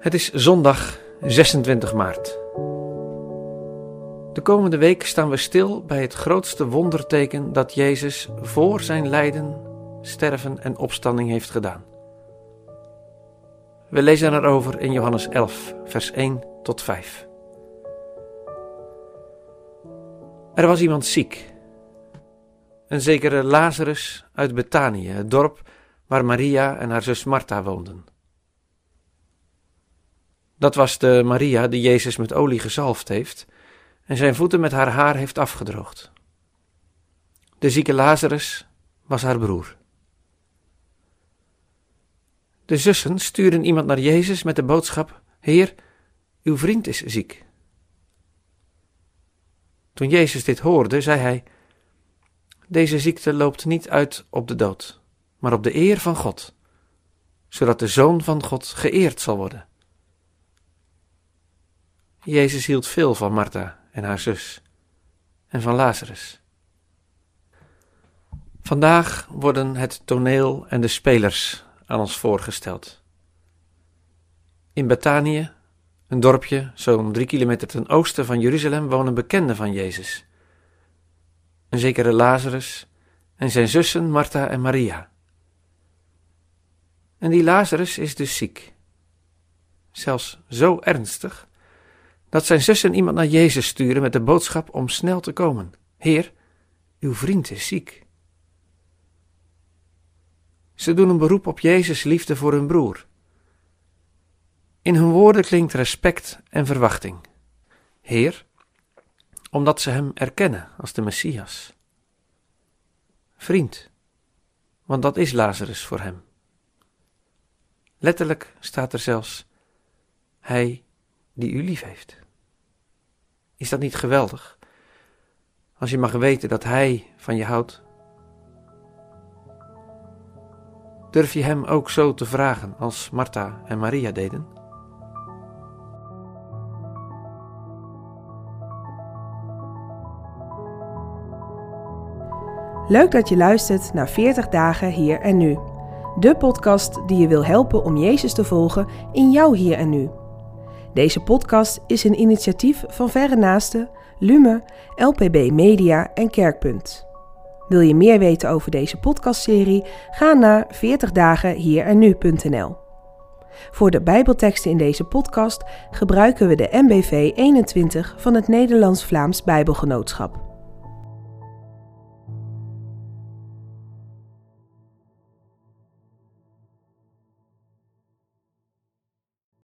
Het is zondag 26 maart. De komende week staan we stil bij het grootste wonderteken dat Jezus voor zijn lijden, sterven en opstanding heeft gedaan. We lezen erover in Johannes 11, vers 1 tot 5. Er was iemand ziek, een zekere Lazarus uit Betanië, het dorp waar Maria en haar zus Martha woonden. Dat was de Maria die Jezus met olie gezalfd heeft en zijn voeten met haar haar heeft afgedroogd. De zieke Lazarus was haar broer. De zussen stuurden iemand naar Jezus met de boodschap: Heer, uw vriend is ziek. Toen Jezus dit hoorde, zei hij: Deze ziekte loopt niet uit op de dood, maar op de eer van God, zodat de Zoon van God geëerd zal worden. Jezus hield veel van Martha en haar zus en van Lazarus. Vandaag worden het toneel en de spelers aan ons voorgesteld. In Betanië, een dorpje zo'n drie kilometer ten oosten van Jeruzalem, wonen bekenden van Jezus. Een zekere Lazarus en zijn zussen Martha en Maria. En die Lazarus is dus ziek. Zelfs zo ernstig dat zijn zussen iemand naar Jezus sturen met de boodschap om snel te komen. Heer, uw vriend is ziek. Ze doen een beroep op Jezus' liefde voor hun broer. In hun woorden klinkt respect en verwachting. Heer, omdat ze hem erkennen als de Messias. Vriend, want dat is Lazarus voor hem. Letterlijk staat er zelfs: Hij die u lief heeft. Is dat niet geweldig? Als je mag weten dat Hij van je houdt. Durf je Hem ook zo te vragen als Martha en Maria deden? Leuk dat je luistert naar 40 dagen hier en nu. De podcast die je wil helpen om Jezus te volgen in jouw hier en nu. Deze podcast is een initiatief van Verre Naasten, Lume, LPB Media en Kerkpunt. Wil je meer weten over deze podcastserie? Ga naar 40 dagen en nu.nl. Voor de Bijbelteksten in deze podcast gebruiken we de MBV 21 van het Nederlands-Vlaams Bijbelgenootschap.